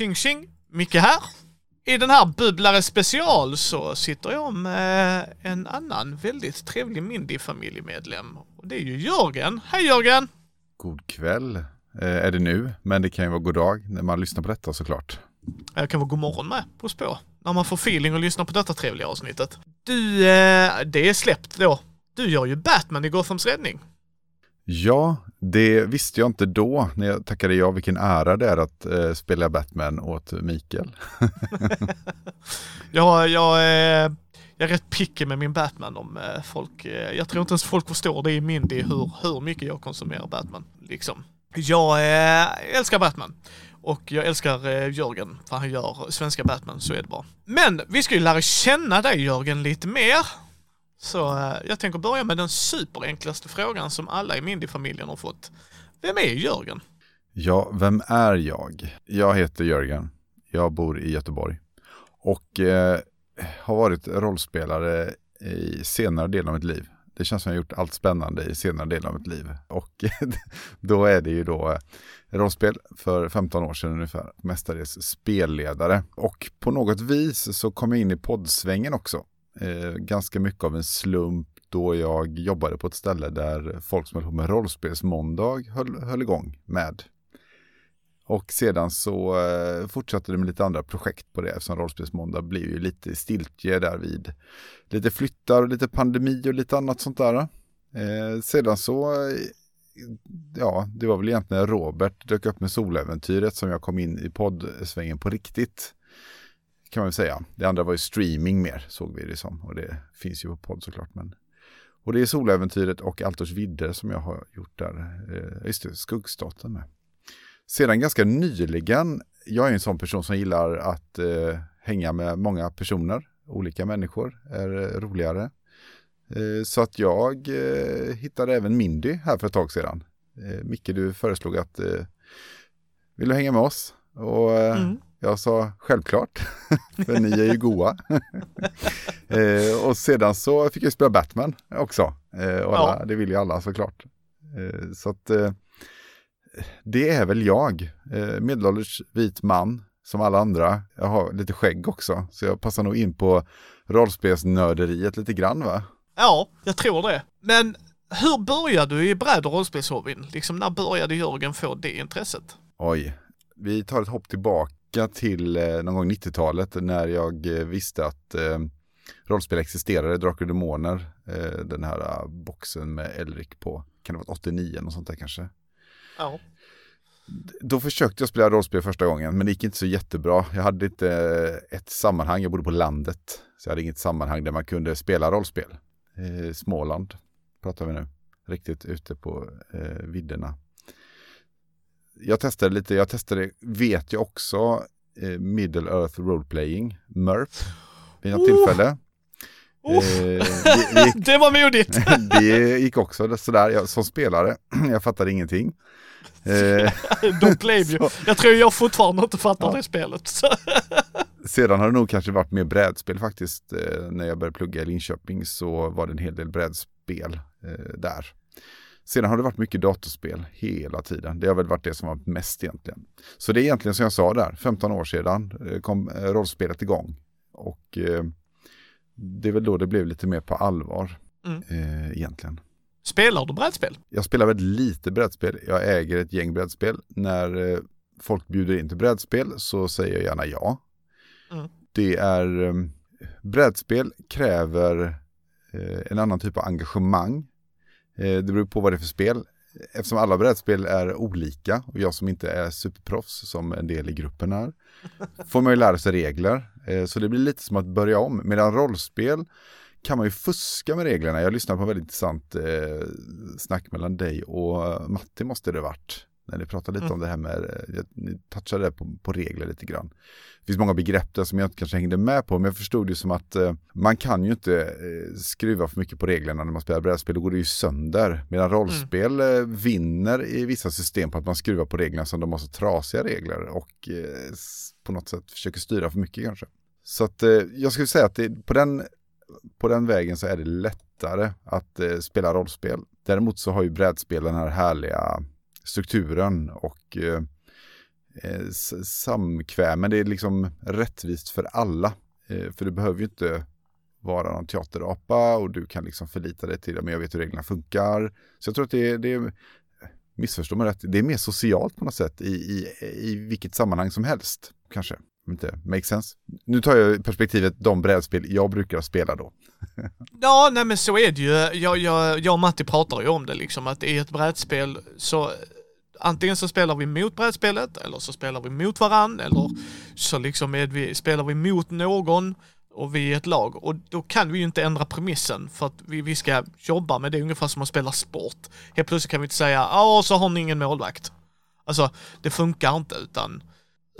Tjing tjing! Micke här. I den här Bubblare special så sitter jag med en annan väldigt trevlig Mindy-familjemedlem. Och det är ju Jörgen. Hej Jörgen! God kväll eh, är det nu, men det kan ju vara god dag när man lyssnar på detta såklart. Jag kan vara god morgon med på spår. När man får feeling och lyssnar på detta trevliga avsnittet. Du, eh, det är släppt då. Du gör ju Batman i Gothams räddning. Ja, det visste jag inte då när jag tackade ja vilken ära det är att eh, spela Batman åt Mikael. ja, jag, eh, jag är rätt picky med min Batman om eh, folk, eh, jag tror inte ens folk förstår det i Mindy hur, hur mycket jag konsumerar Batman. Liksom. Jag eh, älskar Batman. Och jag älskar eh, Jörgen, för han gör svenska Batman, så är det bara. Men vi ska ju lära känna dig Jörgen lite mer. Så eh, jag tänker börja med den superenklaste frågan som alla i Mindy-familjen har fått. Vem är Jörgen? Ja, vem är jag? Jag heter Jörgen. Jag bor i Göteborg. Och eh, har varit rollspelare i senare delen av mitt liv. Det känns som jag har gjort allt spännande i senare delen av mitt liv. Och då är det ju då eh, rollspel för 15 år sedan ungefär. Mestadels spelledare. Och på något vis så kom jag in i poddsvängen också eh, ganska mycket av en slump då jag jobbade på ett ställe där folk som höll på med rollspelsmåndag höll, höll igång med. Och sedan så eh, fortsatte det med lite andra projekt på det eftersom rollspelsmåndag blev ju lite stiltje där vid lite flyttar och lite pandemi och lite annat sånt där. Eh, sedan så, eh, ja, det var väl egentligen Robert dök upp med soläventyret som jag kom in i poddsvängen på riktigt kan man väl säga. Det andra var ju streaming mer, såg vi det som. Och det finns ju på podd såklart. Men... Och det är Soläventyret och Altors vidder som jag har gjort där. Eh, just det, Skuggstaten med. Sedan ganska nyligen, jag är en sån person som gillar att eh, hänga med många personer. Olika människor är eh, roligare. Eh, så att jag eh, hittade även Mindy här för ett tag sedan. Eh, Micke, du föreslog att eh, vill du hänga med oss? Och eh, mm. Jag sa självklart, för ni är ju goa. eh, och sedan så fick jag spela Batman också. Eh, och alla, ja. Det vill ju alla såklart. Eh, så att det är väl jag. Medelålders vit man som alla andra. Jag har lite skägg också, så jag passar nog in på rollspelsnörderiet lite grann va? Ja, jag tror det. Men hur började du i bräd och rollspelshobbyn? Liksom när började Jörgen få det intresset? Oj, vi tar ett hopp tillbaka tillbaka till eh, någon gång 90-talet när jag eh, visste att eh, rollspel existerade, Drakar och Demoner, den här boxen med Elric på, kan det vara 89 och sånt där kanske? Ja. Då försökte jag spela rollspel första gången, men det gick inte så jättebra. Jag hade inte ett sammanhang, jag bodde på landet, så jag hade inget sammanhang där man kunde spela rollspel. Småland pratar vi nu, riktigt ute på vidderna jag testade lite, jag testade, vet jag också, eh, Middle Earth Roleplaying, MERP, vid något oh. tillfälle. Oh. Eh, det, gick, det, var modigt! det gick också sådär, jag, som spelare, jag fattade ingenting. Eh, Don't blame you. Jag tror jag fortfarande inte fattar ja. det spelet. Sedan har det nog kanske varit mer brädspel faktiskt. Eh, när jag började plugga i Linköping så var det en hel del brädspel eh, där. Sedan har det varit mycket datorspel hela tiden. Det har väl varit det som var mest egentligen. Så det är egentligen som jag sa där, 15 år sedan eh, kom eh, rollspelet igång. Och eh, det är väl då det blev lite mer på allvar mm. eh, egentligen. Spelar du brädspel? Jag spelar väldigt lite brädspel. Jag äger ett gäng brädspel. När eh, folk bjuder in till brädspel så säger jag gärna ja. Mm. Det är brädspel kräver en annan typ av engagemang Eh, det beror på vad det är för spel. Eftersom alla brädspel är olika och jag som inte är superproffs som en del i gruppen är, får man ju lära sig regler. Eh, så det blir lite som att börja om. Medan rollspel kan man ju fuska med reglerna. Jag lyssnade på en väldigt intressant eh, snack mellan dig och Matti måste det varit när ni pratade lite mm. om det här med, eh, ni touchade på, på regler lite grann. Det finns många begrepp där som jag inte kanske hängde med på, men jag förstod det som att eh, man kan ju inte eh, skruva för mycket på reglerna när man spelar brädspel, då går det ju sönder. Medan mm. rollspel mm. eh, vinner i vissa system på att man skruvar på reglerna som de har så trasiga regler och eh, på något sätt försöker styra för mycket kanske. Så att eh, jag skulle säga att det, på, den, på den vägen så är det lättare att spela rollspel. Däremot så har ju brädspel den här härliga strukturen och eh, eh samkvämen. det är liksom rättvist för alla. Eh, för det behöver ju inte vara någon teaterapa och du kan liksom förlita dig till att men jag vet hur reglerna funkar. Så jag tror att det, det är, missförstå mig rätt, det är mer socialt på något sätt i, i, i vilket sammanhang som helst, kanske. Inte make sense. Nu tar jag perspektivet de brädspel jag brukar spela då. ja, nej men så är det ju. Jag, jag, jag och Matti pratar ju om det liksom, att i ett brädspel så antingen så spelar vi mot brädspelet eller så spelar vi mot varann eller så liksom är vi, spelar vi mot någon och vi är ett lag och då kan vi ju inte ändra premissen för att vi, vi ska jobba med det ungefär som att spela sport. Helt plötsligt kan vi inte säga ja så har ni ingen målvakt. Alltså det funkar inte utan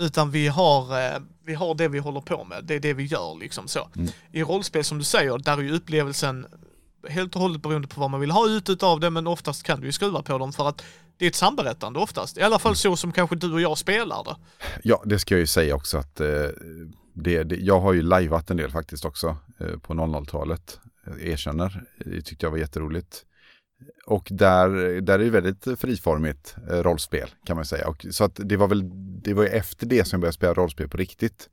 utan vi har, eh, vi har det vi håller på med, det är det vi gör liksom så. Mm. I rollspel som du säger, där är ju upplevelsen helt och hållet beroende på vad man vill ha ut av det, men oftast kan du ju skruva på dem för att det är ett samberättande oftast. I alla fall så som kanske du och jag spelar det. Ja, det ska jag ju säga också att eh, det, det, jag har ju lajvat en del faktiskt också eh, på 00-talet. Erkänner, det tyckte jag var jätteroligt. Och där, där är det väldigt friformigt eh, rollspel kan man säga. Och, så att det var väl det var efter det som jag började spela rollspel på riktigt.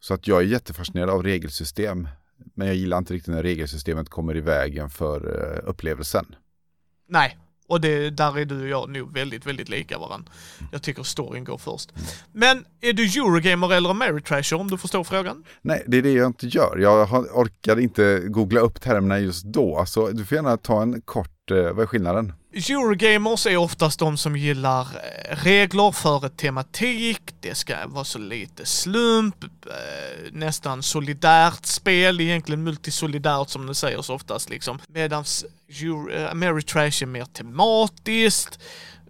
Så att jag är jättefascinerad av regelsystem. Men jag gillar inte riktigt när regelsystemet kommer i vägen för eh, upplevelsen. Nej, och det, där är du och jag nog väldigt, väldigt lika varandra. Jag tycker storyn går först. Men är du Eurogamer eller Ameritrasher om du förstår frågan? Nej, det är det jag inte gör. Jag orkade inte googla upp termerna just då. Så du får gärna ta en kort, eh, vad är skillnaden? Eurogamers är oftast de som gillar eh, regler för tematik, det ska vara så lite slump, eh, nästan solidärt spel, egentligen multisolidärt som det säger så oftast liksom. Medan eh, Ameritrash är mer tematiskt,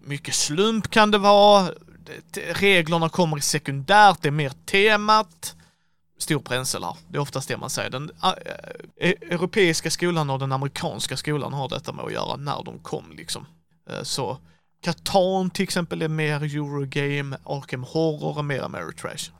mycket slump kan det vara, reglerna kommer sekundärt, det är mer temat stor bränsel här. Det är oftast det man säger. Den äh, europeiska skolan och den amerikanska skolan har detta med att göra när de kom liksom. Äh, så Catan till exempel är mer Eurogame, Arkham Horror är mer Ameritrash.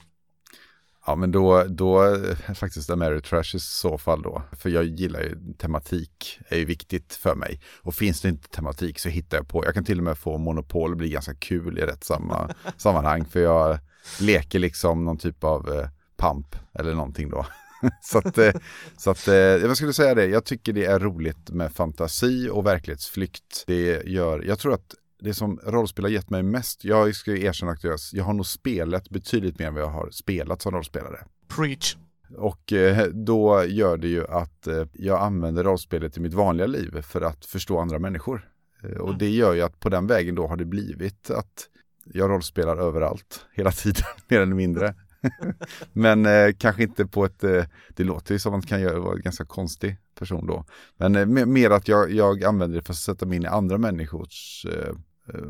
Ja men då, då är faktiskt Ameritrash i så fall då. För jag gillar ju tematik, är ju viktigt för mig. Och finns det inte tematik så hittar jag på. Jag kan till och med få Monopol bli ganska kul i rätt samma sammanhang. För jag leker liksom någon typ av pump eller någonting då. så att, eh, så att eh, jag skulle säga det, jag tycker det är roligt med fantasi och verklighetsflykt. Det gör, jag tror att det som rollspel har gett mig mest, jag ska erkänna att jag, jag har nog spelat betydligt mer än vad jag har spelat som rollspelare. Preach. Och eh, då gör det ju att jag använder rollspelet i mitt vanliga liv för att förstå andra människor. Och mm. det gör ju att på den vägen då har det blivit att jag rollspelar överallt, hela tiden, mer eller mindre. Men eh, kanske inte på ett, eh, det låter ju som att man kan göra, vara en ganska konstig person då. Men eh, mer att jag, jag använder det för att sätta mig in i andra människors eh, eh,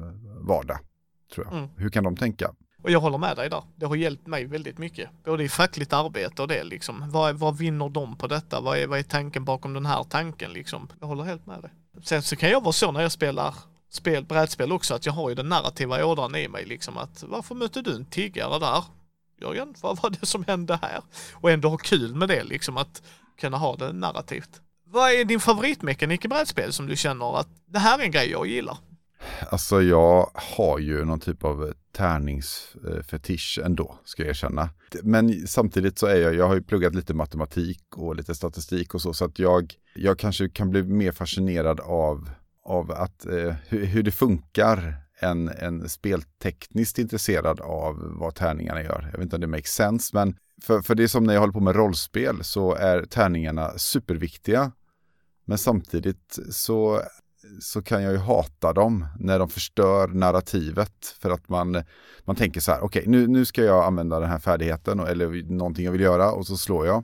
vardag. Tror jag. Mm. Hur kan de tänka? Och jag håller med dig där. Det har hjälpt mig väldigt mycket. Både i fackligt arbete och det liksom. Vad, vad vinner de på detta? Vad är, vad är tanken bakom den här tanken liksom? Jag håller helt med dig. Sen så kan jag vara så när jag spelar spel, brädspel också, att jag har ju den narrativa ådran i mig liksom att varför mötte du en tiggare där? Jörgen, vad var det som hände här? Och ändå ha kul med det, liksom att kunna ha det narrativt. Vad är din favoritmekanik i brädspel som du känner att det här är en grej jag gillar? Alltså jag har ju någon typ av tärningsfetisch ändå, ska jag erkänna. Men samtidigt så är jag, jag har ju pluggat lite matematik och lite statistik och så, så att jag, jag kanske kan bli mer fascinerad av, av att, eh, hur, hur det funkar en, en speltekniskt intresserad av vad tärningarna gör. Jag vet inte om det makes sense, men för, för det är som när jag håller på med rollspel så är tärningarna superviktiga. Men samtidigt så, så kan jag ju hata dem när de förstör narrativet. För att man, man tänker så här, okej okay, nu, nu ska jag använda den här färdigheten eller någonting jag vill göra och så slår jag.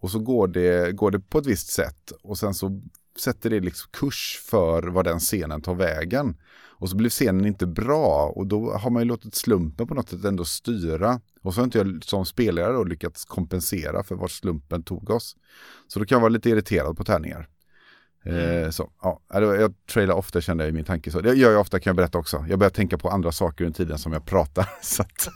Och så går det, går det på ett visst sätt och sen så sätter det liksom kurs för vad den scenen tar vägen. Och så blev scenen inte bra och då har man ju låtit slumpen på något sätt ändå styra. Och så har inte jag som spelare då lyckats kompensera för vart slumpen tog oss. Så då kan jag vara lite irriterad på tärningar. Eh, så, ja, jag trailar ofta kände jag i min tanke så. Det gör jag ofta kan jag berätta också. Jag börjar tänka på andra saker under tiden som jag pratar. Så att,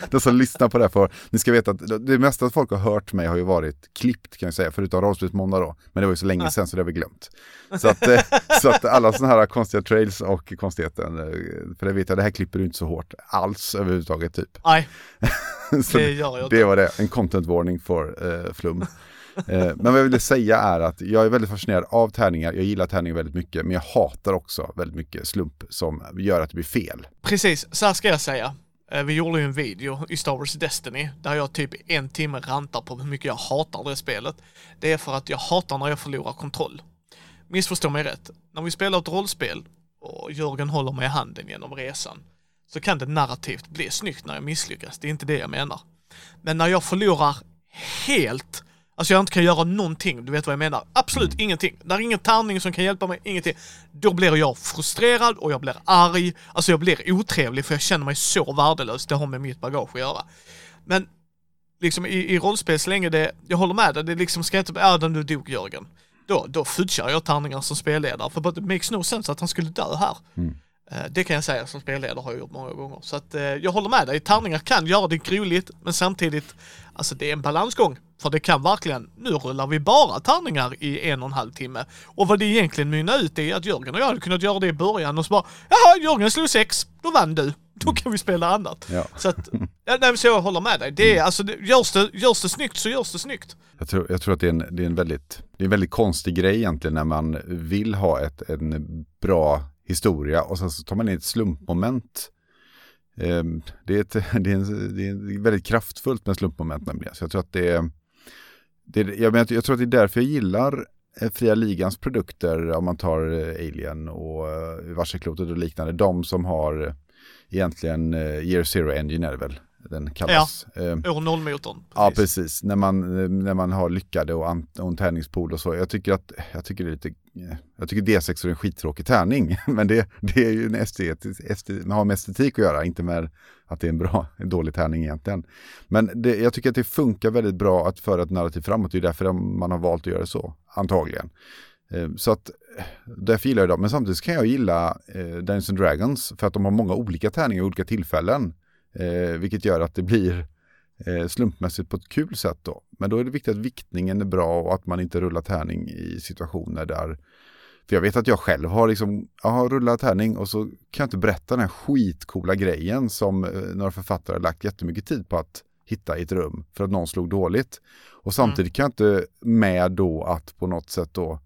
de som lyssnar på det här för, ni ska veta att det mesta folk har hört mig har ju varit klippt kan jag säga, förutom Rollspelsmåndag då. Men det var ju så länge sedan så det har vi glömt. Så att, eh, så att alla sådana här konstiga trails och konstigheter, eh, för det vet jag, det här klipper du inte så hårt alls överhuvudtaget typ. Nej, det gör jag inte. Det var det, en content warning för uh, flum. Eh, men vad jag ville säga är att jag är väldigt fascinerad av tärningar. Jag gillar tärningar väldigt mycket, men jag hatar också väldigt mycket slump som gör att det blir fel. Precis, så här ska jag säga. Eh, vi gjorde ju en video i Star Wars Destiny där jag typ en timme rantar på hur mycket jag hatar det spelet. Det är för att jag hatar när jag förlorar kontroll. Missförstå mig rätt. När vi spelar ett rollspel och Jörgen håller mig i handen genom resan så kan det narrativt bli snyggt när jag misslyckas. Det är inte det jag menar. Men när jag förlorar helt Alltså jag inte kan göra någonting, du vet vad jag menar? Absolut mm. ingenting. Det är ingen tärning som kan hjälpa mig, ingenting. Då blir jag frustrerad och jag blir arg. Alltså jag blir otrevlig för jag känner mig så värdelös. Det har med mitt bagage att göra. Men liksom i, i rollspel så länge det, jag håller med dig, det liksom ska inte, ja den du dog Jörgen. Då, då fudgar jag tärningar som spelledare för det makes no sense att han skulle dö här. Mm. Eh, det kan jag säga som spelledare har jag gjort många gånger. Så att eh, jag håller med dig, tärningar kan göra det roligt men samtidigt, alltså det är en balansgång. För det kan verkligen, nu rullar vi bara tärningar i en och en halv timme. Och vad det egentligen mynnar ut är att Jörgen och jag hade kunnat göra det i början och så bara, jaha, Jörgen slog sex, då vann du. Då kan vi spela annat. Ja. Så att, nej, så jag håller med dig. Det är alltså, det, görs, det, görs det snyggt så görs det snyggt. Jag tror, jag tror att det är, en, det, är en väldigt, det är en väldigt konstig grej egentligen när man vill ha ett, en bra historia och sen så tar man in ett slumpmoment. Ehm, det är, ett, det, är en, det är väldigt kraftfullt med slumpmoment nämligen. Så jag tror att det är, det är jag, menar, jag tror att det är därför jag gillar eh, Fria Ligans produkter om man tar eh, Alien och uh, Varselklotet och liknande. De som har egentligen Year Zero Engine är det väl den kallas. Ja, eh, år noll-motorn. Ja, precis. När man, när man har lyckade och, och en tärningspool och så. Jag tycker att, jag tycker det är lite, Eh, jag tycker D6 är en skittråkig tärning. Men det, det är ju en estetisk, estetisk, har med estetik att göra, inte med att det är en bra, en dålig tärning egentligen. Men det, jag tycker att det funkar väldigt bra att föra ett narrativ framåt. Det är därför man har valt att göra det så, antagligen. Eh, så att därför gillar jag dem. Men samtidigt kan jag gilla eh, Dungeons and Dragons för att de har många olika tärningar i olika tillfällen. Eh, vilket gör att det blir slumpmässigt på ett kul sätt då. Men då är det viktigt att viktningen är bra och att man inte rullar tärning i situationer där för jag vet att jag själv har liksom, jag har rullat tärning och så kan jag inte berätta den här skitcoola grejen som eh, några författare har lagt jättemycket tid på att hitta i ett rum för att någon slog dåligt. Och samtidigt mm. kan jag inte med då att på något sätt då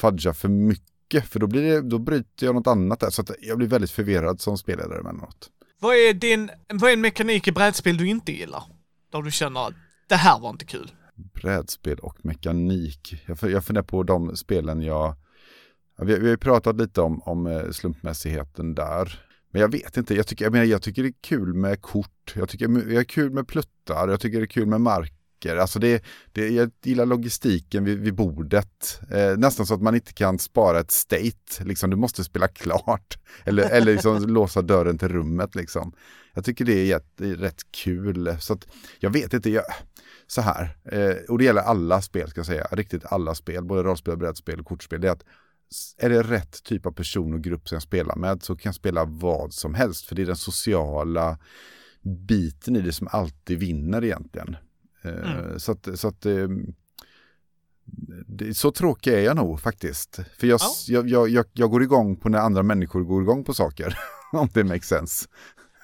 fudga för mycket för då, blir det, då bryter jag något annat där. Så att jag blir väldigt förvirrad som spelledare emellanåt. Vad är din, vad är en mekanik i brädspel du inte gillar? Där du känner att det här var inte kul. Brädspel och mekanik. Jag, jag funderar på de spelen jag... Vi, vi har ju pratat lite om, om eh, slumpmässigheten där. Men jag vet inte, jag tycker, jag, menar, jag tycker det är kul med kort. Jag tycker det är kul med pluttar. Jag tycker det är kul med mark saker. Alltså det, det, jag gillar logistiken vid, vid bordet. Eh, nästan så att man inte kan spara ett state. Liksom, du måste spela klart. Eller, eller liksom låsa dörren till rummet. Liksom. Jag tycker det är, jätt, det är rätt kul. Så att, jag vet inte. Jag, så här, eh, och det gäller alla spel ska jag säga. Riktigt alla spel, både rollspel, brädspel och kortspel. Det är att är det rätt typ av person och grupp som jag spelar med så kan jag spela vad som helst. För det är den sociala biten i det som alltid vinner egentligen. Mm. Eh, så att, så, att det, så tråkig är jag nog faktiskt. För jag, ja. jag, jag, jag, går igång på när andra människor går igång på saker. om det makes sense.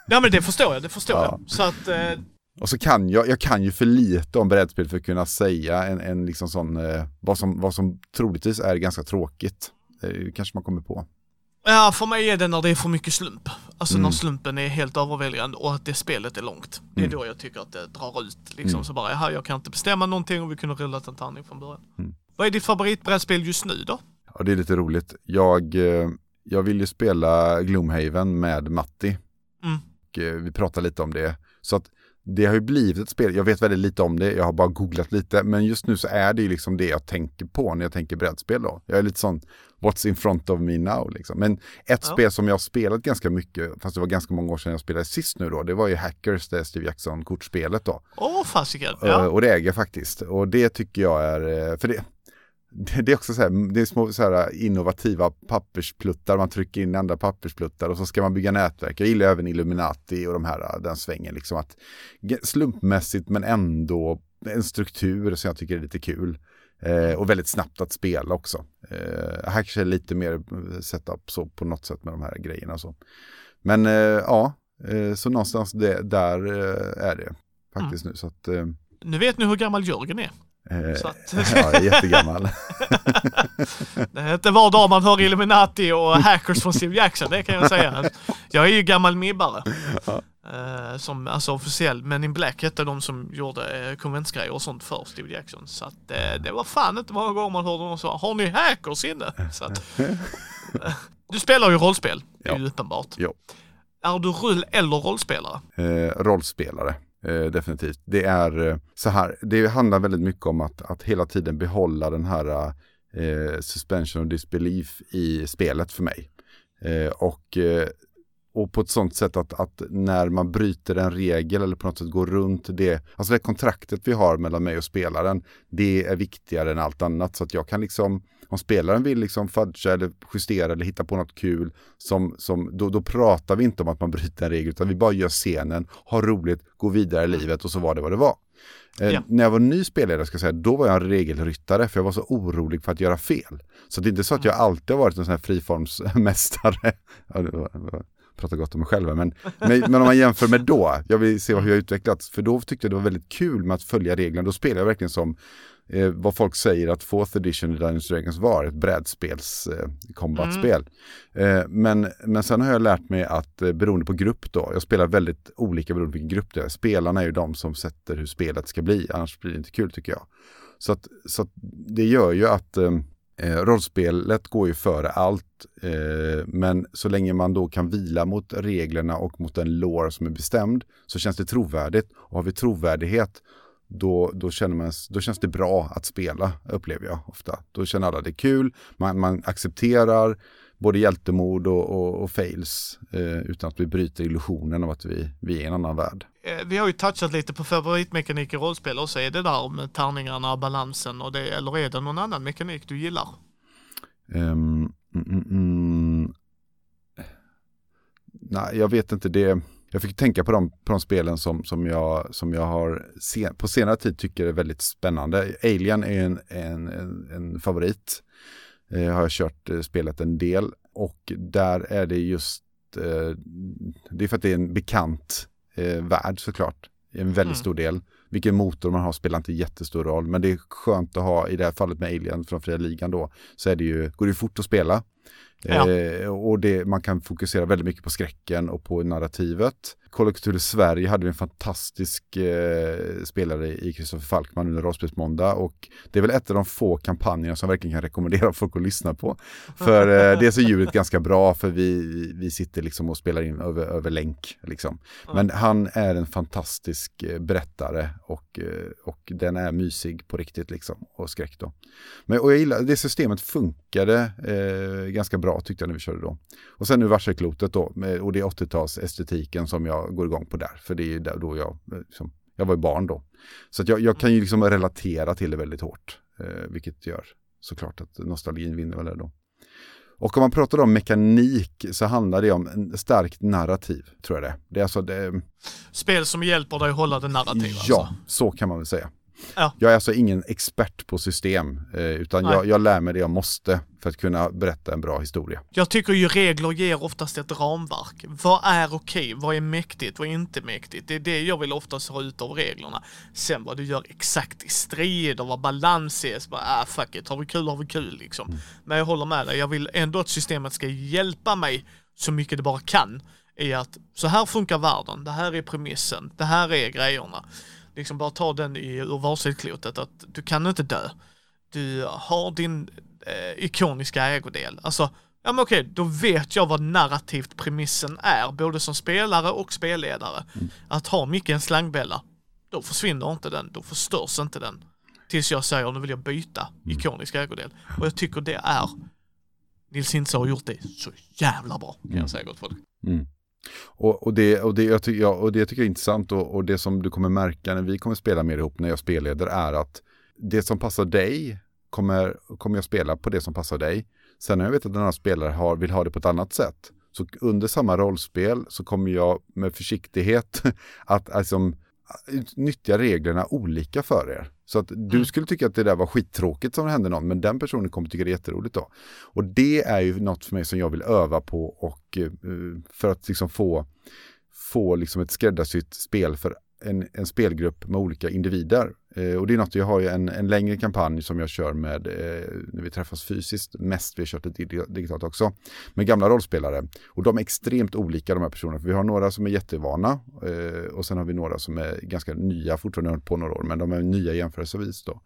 Ja men det förstår jag, det förstår ja. jag. Så att, eh... Och så kan jag, jag kan ju för lite om brädspel för att kunna säga en, en liksom sån, eh, vad, som, vad som troligtvis är ganska tråkigt. Det kanske man kommer på. Ja, för mig är det när det är för mycket slump. Alltså mm. när slumpen är helt överväldigande och att det spelet är långt. Det är mm. då jag tycker att det drar ut. Liksom mm. så bara, jaha, jag kan inte bestämma någonting och vi kunde rullat en tärning från början. Mm. Vad är ditt favoritbrädspel just nu då? Ja, det är lite roligt. Jag, eh, jag vill ju spela Gloomhaven med Matti. Mm. Och eh, vi pratar lite om det. Så att det har ju blivit ett spel, jag vet väldigt lite om det, jag har bara googlat lite, men just nu så är det ju liksom det jag tänker på när jag tänker brädspel då. Jag är lite sån, what's in front of me now liksom. Men ett ja. spel som jag har spelat ganska mycket, fast det var ganska många år sedan jag spelade sist nu då, det var ju Hackers, det Steve Jackson-kortspelet då. Åh, oh, fasiken. Ja. Och det äger jag faktiskt. Och det tycker jag är, eh, för det, det, är också så här, det är små så här innovativa papperspluttar, man trycker in andra papperspluttar och så ska man bygga nätverk. Jag gillar även Illuminati och de här, den svängen liksom att slumpmässigt men ändå en struktur som jag tycker är lite kul. Eh, och väldigt snabbt att spela också. Eh, här kanske är lite mer setup så på något sätt med de här grejerna. Så. Men eh, ja, eh, så någonstans det, där eh, är det faktiskt mm. nu. Så att, eh, nu vet ni hur gammal Jörgen är. Så att... ja, jättegammal. det är inte var dag man hör Illuminati och hackers från Steve Jackson, det kan jag säga. Jag är ju gammal mibbare. Ja. Uh, som alltså officiell, men in Black hette de som gjorde uh, konventsgrejer och sånt för Steve Jackson. Så att det var fan inte många gånger man hörde någon säga har ni hackers inne? Så att, du spelar ju rollspel, det är ju uppenbart. Jo. Är du rull eller rollspelare? rollspelare. Eh, definitivt. Det är eh, så här, det handlar väldigt mycket om att, att hela tiden behålla den här eh, suspension of disbelief i spelet för mig. och och på ett sånt sätt att, att, när man bryter en regel eller på något sätt går runt det, alltså det kontraktet vi har mellan mig och spelaren, det är viktigare än allt annat. Så att jag kan liksom, om spelaren vill liksom fudga eller justera eller hitta på något kul, som, som, då, då pratar vi inte om att man bryter en regel, utan vi bara gör scenen, har roligt, går vidare i livet och så var det vad det var. Eh, ja. När jag var ny spelare, ska säga, då var jag en regelryttare för jag var så orolig för att göra fel. Så det är inte så att jag mm. alltid har varit en sån här friformsmästare. prata gott om mig själv, men, men, men, om man jämför med då, jag vill se hur jag utvecklats, för då tyckte jag det var väldigt kul med att följa reglerna. Då spelade jag verkligen som eh, vad folk säger att Fourth Edition i Dungeons Dragons var, ett brädspels eh, combatspel. Mm. Eh, men, men sen har jag lärt mig att eh, beroende på grupp då, jag spelar väldigt olika beroende på vilken grupp det är. Spelarna är ju de som sätter hur spelet ska bli, annars blir det inte kul tycker jag. Så, att, så att det gör ju att eh, Eh, rollspelet går ju före allt, eh, men så länge man då kan vila mot reglerna och mot en lore som är bestämd så känns det trovärdigt. Och har vi trovärdighet då, då, känner man, då känns det bra att spela, upplever jag ofta. Då känner alla det är kul, man, man accepterar både hjältemod och, och, och fails eh, utan att vi bryter illusionen av att vi, vi är i en annan värld. Eh, vi har ju touchat lite på favoritmekanik i rollspel och så är det där med tärningarna, balansen och det, eller är det någon annan mekanik du gillar? Um, mm, mm, nej, jag vet inte det. Jag fick tänka på de, på de spelen som, som, jag, som jag har sen, på senare tid tycker är väldigt spännande. Alien är en, en, en, en favorit. Eh, har jag kört eh, spelat en del och där är det just eh, det är för att det är en bekant eh, värld såklart. En väldigt mm. stor del. Vilken motor man har spelar inte jättestor roll, men det är skönt att ha, i det här fallet med Alien från Fria Ligan då, så är det ju, går det fort att spela. Ja. Eh, och det, man kan fokusera väldigt mycket på skräcken och på narrativet. Cthulhu Sverige hade en fantastisk eh, spelare i Kristoffer Falkman under Rollspelsmåndag och det är väl ett av de få kampanjerna som verkligen kan rekommendera folk att lyssna på. För eh, dels är ljudet ganska bra för vi, vi sitter liksom och spelar in över, över länk. Liksom. Men han är en fantastisk eh, berättare och, eh, och den är mysig på riktigt liksom och skräck då. Men, och jag gillar, det systemet funkade eh, ganska bra tyckte jag när vi körde då. Och sen nu varselklotet då och det är 80-tals estetiken som jag går igång på där. För det är där då jag, liksom, jag var ju barn då. Så jag, jag, kan ju liksom relatera till det väldigt hårt. Eh, vilket gör såklart att nostalgin vinner väl där då. Och om man pratar om mekanik så handlar det om en starkt narrativ, tror jag det. Det är alltså det... Spel som hjälper dig att hålla det narrativa? Ja, alltså. så kan man väl säga. Ja. Jag är alltså ingen expert på system, eh, utan jag, jag, lär mig det jag måste för att kunna berätta en bra historia. Jag tycker ju regler ger oftast ett ramverk. Vad är okej? Vad är mäktigt? Vad är inte mäktigt? Det är det jag vill oftast ha ut av reglerna. Sen vad du gör exakt i strid och vad balans är, bara, ah, fuck it, har vi kul har vi kul liksom. Mm. Men jag håller med dig, jag vill ändå att systemet ska hjälpa mig så mycket det bara kan i att så här funkar världen, det här är premissen, det här är grejerna liksom bara ta den i, ur varselklotet att du kan inte dö. Du har din eh, ikoniska ägodel. Alltså, ja men okej, då vet jag vad narrativt premissen är, både som spelare och spelledare. Mm. Att ha mycket en slangbella, då försvinner inte den, då förstörs inte den. Tills jag säger, nu vill jag byta mm. ikonisk ägodel. Och jag tycker det är, Nils Hintze har gjort det så jävla bra, kan jag mm. säga gott folk. Mm. Och, och, det, och, det, jag ty, ja, och det tycker jag är intressant och, och, det som du kommer märka när vi kommer spela mer ihop när jag spelleder är att det som passar dig kommer, kommer jag spela på det som passar dig. Sen när jag vet att den här spelare har, vill ha det på ett annat sätt, så under samma rollspel så kommer jag med försiktighet att alltså, nyttja reglerna olika för er. Så att du mm. skulle tycka att det där var skittråkigt som hände någon, men den personen kommer tycka det är jätteroligt då. Och det är ju något för mig som jag vill öva på och uh, för att liksom få, få liksom ett skräddarsytt spel för en, en spelgrupp med olika individer. Eh, och det är något, jag har ju en, en längre kampanj som jag kör med eh, när vi träffas fysiskt, mest vi har kört det digitalt också, med gamla rollspelare. Och de är extremt olika de här personerna, för vi har några som är jättevana eh, och sen har vi några som är ganska nya, fortfarande på några år, men de är nya jämförelsevis då.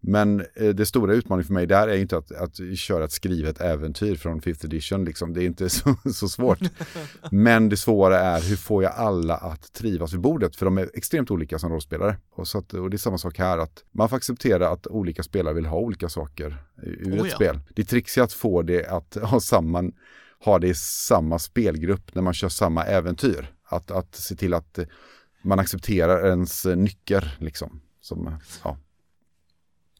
Men eh, det stora utmaningen för mig där är inte att, att köra ett skrivet äventyr från 5th edition. Liksom. Det är inte så, så svårt. Men det svåra är hur får jag alla att trivas vid bordet? För de är extremt olika som rollspelare. Och, så att, och det är samma sak här, att man får acceptera att olika spelare vill ha olika saker ur oh, ett ja. spel. Det är trixigt att få det att ha samman ha det i samma spelgrupp när man kör samma äventyr. Att, att se till att man accepterar ens nycker. Liksom, som, ja.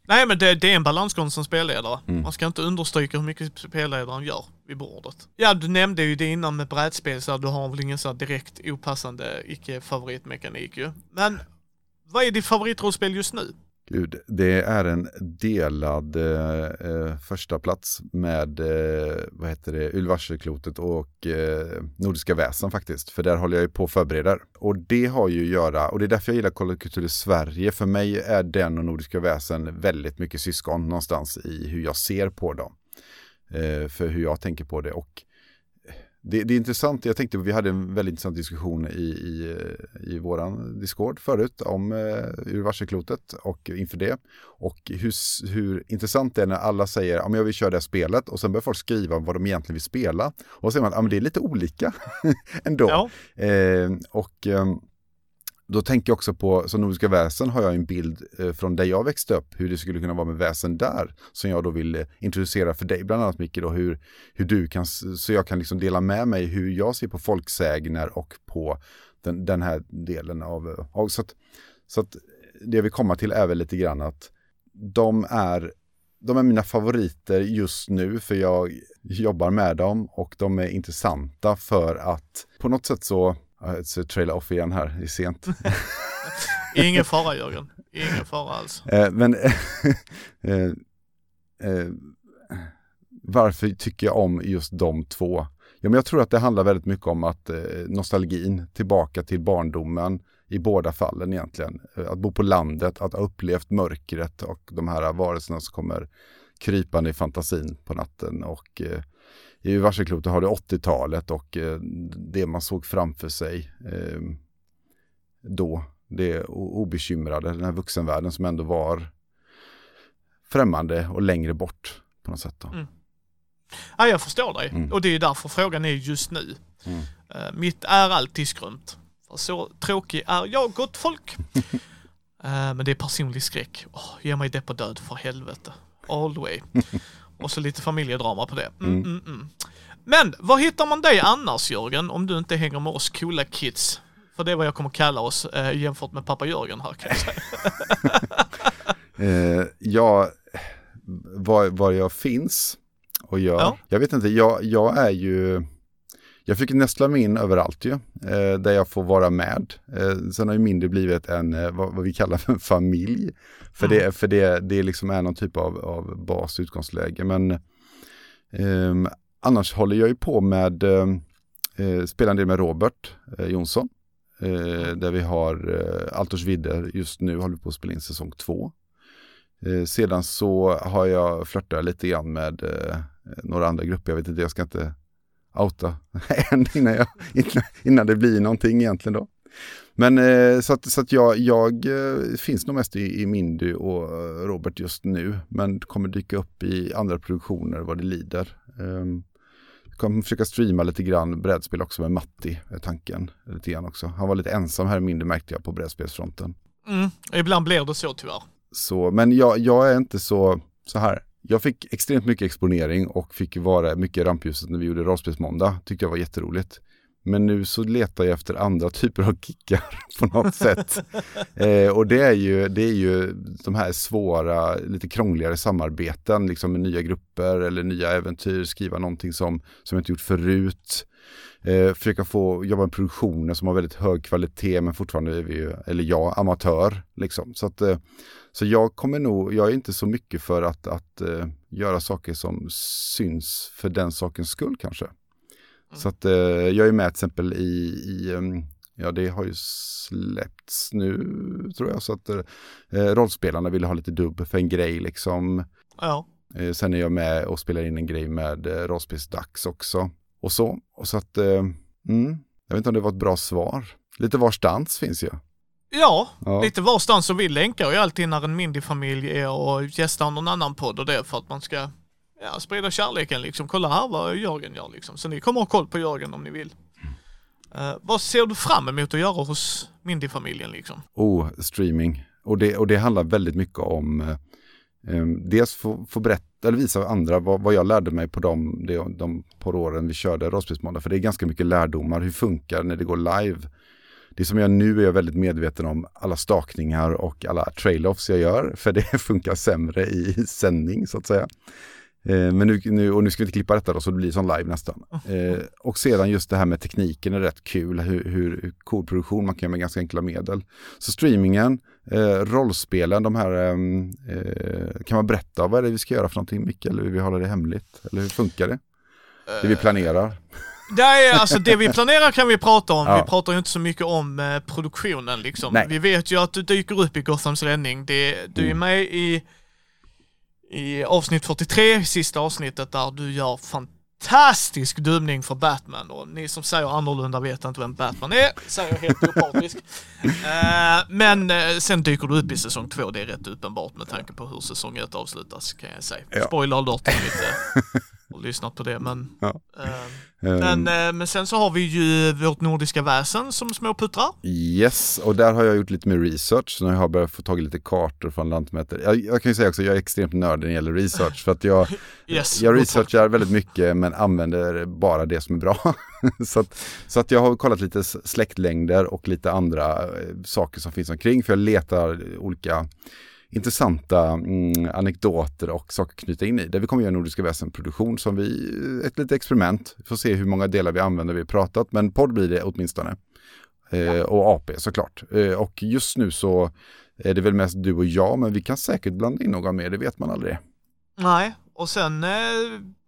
Nej men det, det, är en balansgång som spelledare. Mm. Man ska inte understryka hur mycket spelledaren gör vid bordet. Ja, du nämnde ju det innan med brädspel, så du har väl ingen så direkt opassande icke-favoritmekanik ju. Men vad är ditt favoritrollspel just nu? Gud, det är en delad eh, eh, första plats med eh, vad heter det, Ylvarseklotet och eh, Nordiska väsen faktiskt. För där håller jag ju på och förbereder. Och det har ju att göra, och det är därför jag gillar Kolla i Sverige. För mig är den och Nordiska väsen väldigt mycket syskon någonstans i hur jag ser på dem. Eh, för hur jag tänker på det. Och det, det, är intressant, jag tänkte vi hade en väldigt intressant diskussion i, i, i våran Discord förut om eh, ur varselklotet och inför det. Och hur, hur intressant det är när alla säger att jag vill köra det här spelet och sen börjar folk skriva vad de egentligen vill spela. Och så säger man att det är lite olika ändå. Ja. Eh, och eh, då tänker jag också på, som Nordiska väsen har jag en bild eh, från där jag växte upp, hur det skulle kunna vara med väsen där, som jag då vill eh, introducera för dig, bland annat Micke, då, hur, hur du kan, så jag kan liksom dela med mig hur jag ser på folksägner och på den, den här delen av, eh, av så, att, så att det jag vill komma till är väl lite grann att de är de är mina favoriter just nu för jag jobbar med dem och de är intressanta för att på något sätt så jag traila off igen här, det är sent. Ingen fara Jörgen, ingen fara alls. Eh, men eh, eh, varför tycker jag om just de två? Ja, men jag tror att det handlar väldigt mycket om att eh, nostalgin tillbaka till barndomen i båda fallen egentligen. Eh, att bo på landet, att ha upplevt mörkret och de här varelserna som kommer krypande i fantasin på natten och eh, i varselklotet har du 80-talet och eh, det man såg framför sig eh, då. Det obekymrade, den här vuxenvärlden som ändå var främmande och längre bort på något sätt. Mm. Ja, jag förstår dig mm. och det är därför frågan är just nu. Mm. Uh, mitt är alltid skrumt. För så tråkig är jag, gott folk. men det är personlig skräck. Oh, ge mig det på död för helvete. All the way. Och så lite familjedrama på det. Mm, mm. Mm, mm. Men var hittar man dig annars Jörgen, om du inte hänger med oss coola kids? För det är vad jag kommer kalla oss eh, jämfört med pappa Jörgen här kan jag säga. eh, ja, var, var jag finns och gör. Ja. Jag vet inte, jag, jag är ju jag fick nästla mig in överallt ju, eh, där jag får vara med. Eh, sen har ju mindre blivit en, eh, vad, vad, vi kallar för en familj. För, mm. det, för det, det liksom är någon typ av, av bas utgångsläge. Men eh, annars håller jag ju på med, eh, spelar en del med Robert Jonsson. Där vi har eh, Altors vidder just nu håller vi på att spela in säsong två. sedan så har jag flörtat lite grann med några andra grupper. Jag vet inte, jag ska inte outa än innan, jag, innan, innan det blir någonting egentligen då. Men eh, så att, så att jag, jag eh, finns nog mest i, i Mindy och Robert just nu. Men kommer dyka upp i andra produktioner vad det lider. Um, kommer försöka streama lite grann brädspel också med Matti, är tanken. Lite grann också. Han var lite ensam här i Mindy märkte jag på brädspelsfronten. Mm, ibland blir det så tyvärr. Så, men jag, jag är inte så, så här jag fick extremt mycket exponering och fick vara mycket i rampljuset när vi gjorde rollspelsmåndag. Tyckte jag var jätteroligt. Men nu så letar jag efter andra typer av kickar på något sätt. Eh, och det är, ju, det är ju de här svåra, lite krångligare samarbeten liksom med nya grupper eller nya äventyr, skriva någonting som, som jag inte gjort förut. Eh, försöka få jobba med produktioner som har väldigt hög kvalitet men fortfarande är vi ju, eller jag, amatör. Liksom. Så, att, eh, så jag kommer nog, jag är inte så mycket för att, att eh, göra saker som syns för den sakens skull kanske. Mm. Så att eh, jag är med till exempel i, i um, ja det har ju släppts nu tror jag, så att eh, rollspelarna ville ha lite dubb för en grej liksom. Ja. Sen är jag med och spelar in en grej med eh, Rollspelsdags också och så. Och så att, mm, jag vet inte om det var ett bra svar. Lite varstans finns ju. Ja, ja, lite varstans och vi länkar ju alltid när en Mindy-familj är och gästar någon annan podd och det för att man ska ja, sprida kärleken liksom. Kolla här vad Jörgen gör liksom. Så ni kommer ha koll på Jörgen om ni vill. Uh, vad ser du fram emot att göra hos Mindy-familjen liksom? Oh, streaming. Och det, och det handlar väldigt mycket om eh, Um, dels få, få berätta eller visa andra vad, vad jag lärde mig på de, de, de par åren vi körde rollspelsmåndag. För det är ganska mycket lärdomar. Hur funkar när det går live? Det som jag nu är jag väldigt medveten om alla stakningar och alla trail-offs jag gör. För det funkar sämre i sändning så att säga. Eh, men nu, nu, och nu ska vi inte klippa detta då så det blir som live nästan. Eh, och sedan just det här med tekniken är rätt kul, hur, hur produktion man kan göra med ganska enkla medel. Så streamingen, eh, rollspelen, de här, ehm, eh, kan man berätta vad är det vi ska göra för någonting Micke, eller vill vi hålla det hemligt? Eller hur funkar det? Det vi planerar? Nej, alltså det vi planerar kan vi prata om. Ja. Vi pratar ju inte så mycket om eh, produktionen liksom. Nej. Vi vet ju att du dyker upp i Gothams räddning. Det, du är mm. med i i avsnitt 43, sista avsnittet där du gör fantastisk dubbning för Batman och ni som säger annorlunda vet inte vem Batman är, säger jag helt opartisk. uh, men uh, sen dyker du upp i säsong två, det är rätt uppenbart med tanke på hur säsong ett avslutas kan jag säga. Ja. Spoiler alert om ni inte har lyssnat på det men ja. uh, men, ehm. men sen så har vi ju vårt nordiska väsen som småputtrar. Yes, och där har jag gjort lite mer research. Så nu har jag börjat få tag i lite kartor från Lantmätare. Jag, jag kan ju säga också att jag är extremt nörd när det gäller research. För att jag, yes, jag researchar väldigt mycket men använder bara det som är bra. så, att, så att jag har kollat lite släktlängder och lite andra eh, saker som finns omkring. För jag letar olika intressanta mm, anekdoter och saker att knyta in i. Där vi kommer göra Nordiska väsen-produktion som vi, ett litet experiment. Vi får se hur många delar vi använder, vi har pratat, men podd blir det åtminstone. Eh, ja. Och AP såklart. Eh, och just nu så är det väl mest du och jag, men vi kan säkert blanda in några mer, det vet man aldrig. Nej, och sen eh,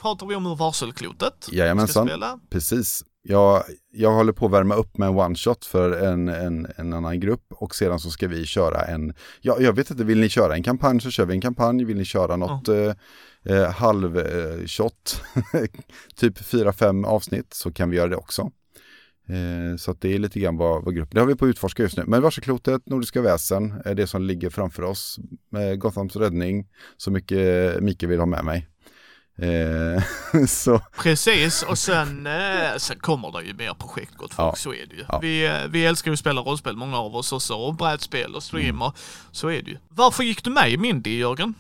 pratar vi om hur varselklotet Jajamensan, precis. Jag, jag håller på att värma upp med en one-shot för en, en, en, annan grupp och sedan så ska vi köra en, ja, jag vet inte, vill ni köra en kampanj så kör vi en kampanj, vill ni köra något mm. eh, halv-shot, eh, typ 4-5 avsnitt så kan vi göra det också. Eh, så det är lite grann vad, vad gruppen, det har vi på att utforska just nu. Men Varselklotet, Nordiska väsen är det som ligger framför oss. Med Gothams räddning, så mycket Mikael vill ha med mig. Eh, så. Precis, och sen, eh, sen kommer det ju mer projekt gott folk, ja. så är det ju. Ja. Vi, eh, vi älskar ju att spela rollspel, många av oss också, och brädspel och streamer. Mm. Så är det ju. Varför gick du med i Mindy, Jörgen?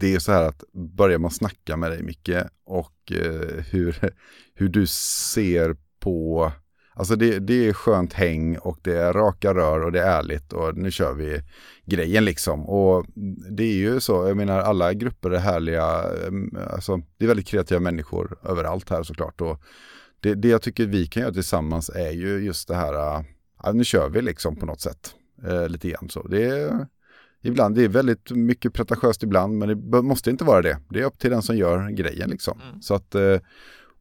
Det är så här att börjar man snacka med dig, Micke, och eh, hur, hur du ser på Alltså det, det är skönt häng och det är raka rör och det är ärligt och nu kör vi grejen liksom. Och det är ju så, jag menar alla grupper är härliga, mm, alltså det är väldigt kreativa människor överallt här såklart. Och det, det jag tycker vi kan göra tillsammans är ju just det här, ja, nu kör vi liksom på något sätt. Eh, lite grann så. Det är, ibland, det är väldigt mycket pretentiöst ibland men det måste inte vara det. Det är upp till den som gör grejen liksom. Mm. Så att eh,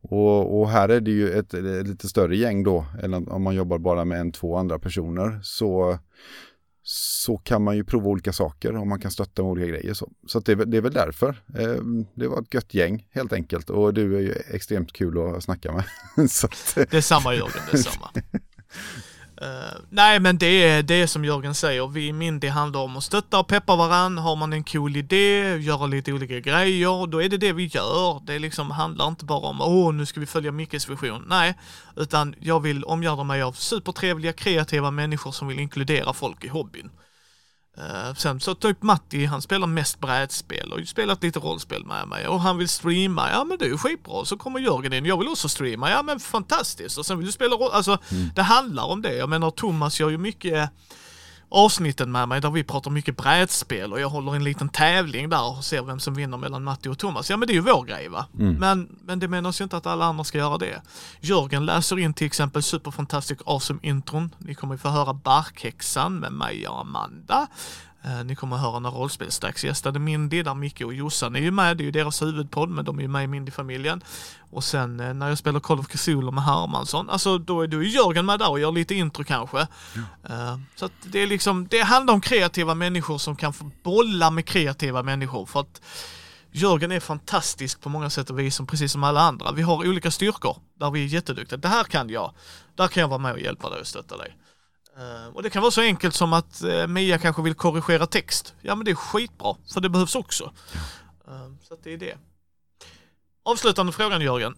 och, och, här är det ju ett, ett, lite större gäng då, än om man jobbar bara med en, två andra personer. Så, så kan man ju prova olika saker och man kan stötta med olika grejer. Så, så det, det, är väl därför. Eh, det var ett gött gäng helt enkelt och du är ju extremt kul att snacka med. så att, det är samma Jörgen, det är samma. Uh, nej men det är det som Jörgen säger, vi i Mindy handlar om att stötta och peppa varandra. Har man en cool idé, göra lite olika grejer, då är det det vi gör. Det liksom handlar inte bara om åh nu ska vi följa Mickes vision. Nej, utan jag vill omgärda mig av supertrevliga kreativa människor som vill inkludera folk i hobbyn. Uh, sen så typ Matti, han spelar mest brädspel och spelat lite rollspel med mig och han vill streama, ja men det är ju skitbra. Så kommer Jörgen in, jag vill också streama, ja men fantastiskt. Och sen vill du spela roll, alltså mm. det handlar om det. Jag menar Thomas gör ju mycket avsnitten med mig där vi pratar mycket brädspel och jag håller en liten tävling där och ser vem som vinner mellan Matti och Thomas. Ja men det är ju vår grej va. Mm. Men, men det menas ju inte att alla andra ska göra det. Jörgen läser in till exempel Super Fantastic Awesome intron. Ni kommer få höra Barkhäxan med mig och Amanda. Eh, ni kommer att höra när Rollspelsdags gästade Mindy, där Micke och Jossan är ju med, det är ju deras huvudpodd, men de är ju med i Mindy-familjen. Och sen eh, när jag spelar Call of Cthulhu med Hermansson, alltså då är, är Jörgen med där och gör lite intro kanske. Ja. Så att det är liksom, det handlar om kreativa människor som kan få bolla med kreativa människor för att Jörgen är fantastisk på många sätt och vis, precis som alla andra. Vi har olika styrkor där vi är jätteduktiga. Det här kan jag. Där kan jag vara med och hjälpa dig och stötta dig. Uh, och det kan vara så enkelt som att uh, Mia kanske vill korrigera text. Ja men det är skitbra, för det behövs också. Uh, så att det är det. Avslutande frågan Jörgen.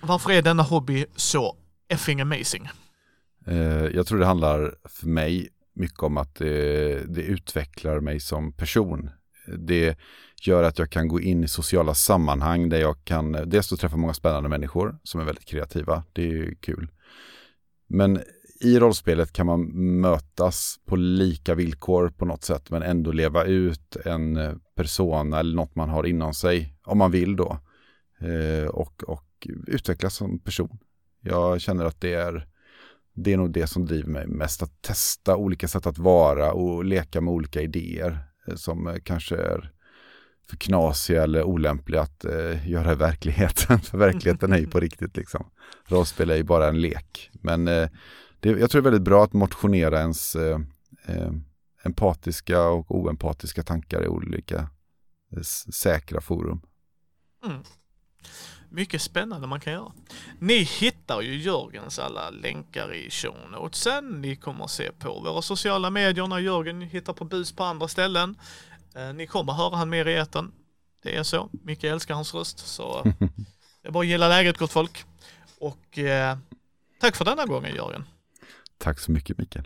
Varför är denna hobby så effing amazing? jag tror det handlar för mig mycket om att det, det utvecklar mig som person. Det gör att jag kan gå in i sociala sammanhang där jag kan dels träffa många spännande människor som är väldigt kreativa. Det är kul. Men i rollspelet kan man mötas på lika villkor på något sätt men ändå leva ut en eh, persona eller något man har inom sig om man vill då. Eh, och, och utvecklas som person. Jag känner att det är, det är nog det som driver mig mest. Att testa olika sätt att vara och leka med olika idéer eh, som eh, kanske är för knasiga eller olämpliga att eh, göra i verkligheten. för verkligheten är ju på riktigt liksom. Rollspel är ju bara en lek. Men eh, det, jag tror det är väldigt bra att motionera ens eh, eh, empatiska och oempatiska tankar i olika eh, säkra forum. Mm. Mycket spännande man kan göra. Ni hittar ju Jörgens alla länkar i show notesen. Ni kommer se på våra sociala medier när Jörgen hittar på bus på andra ställen. Eh, ni kommer höra han mer i eten. Det är så. Micke älskar hans röst. Så det är bara att gilla läget gott folk. Och eh, tack för denna gången Jörgen. Tack så mycket Mikael.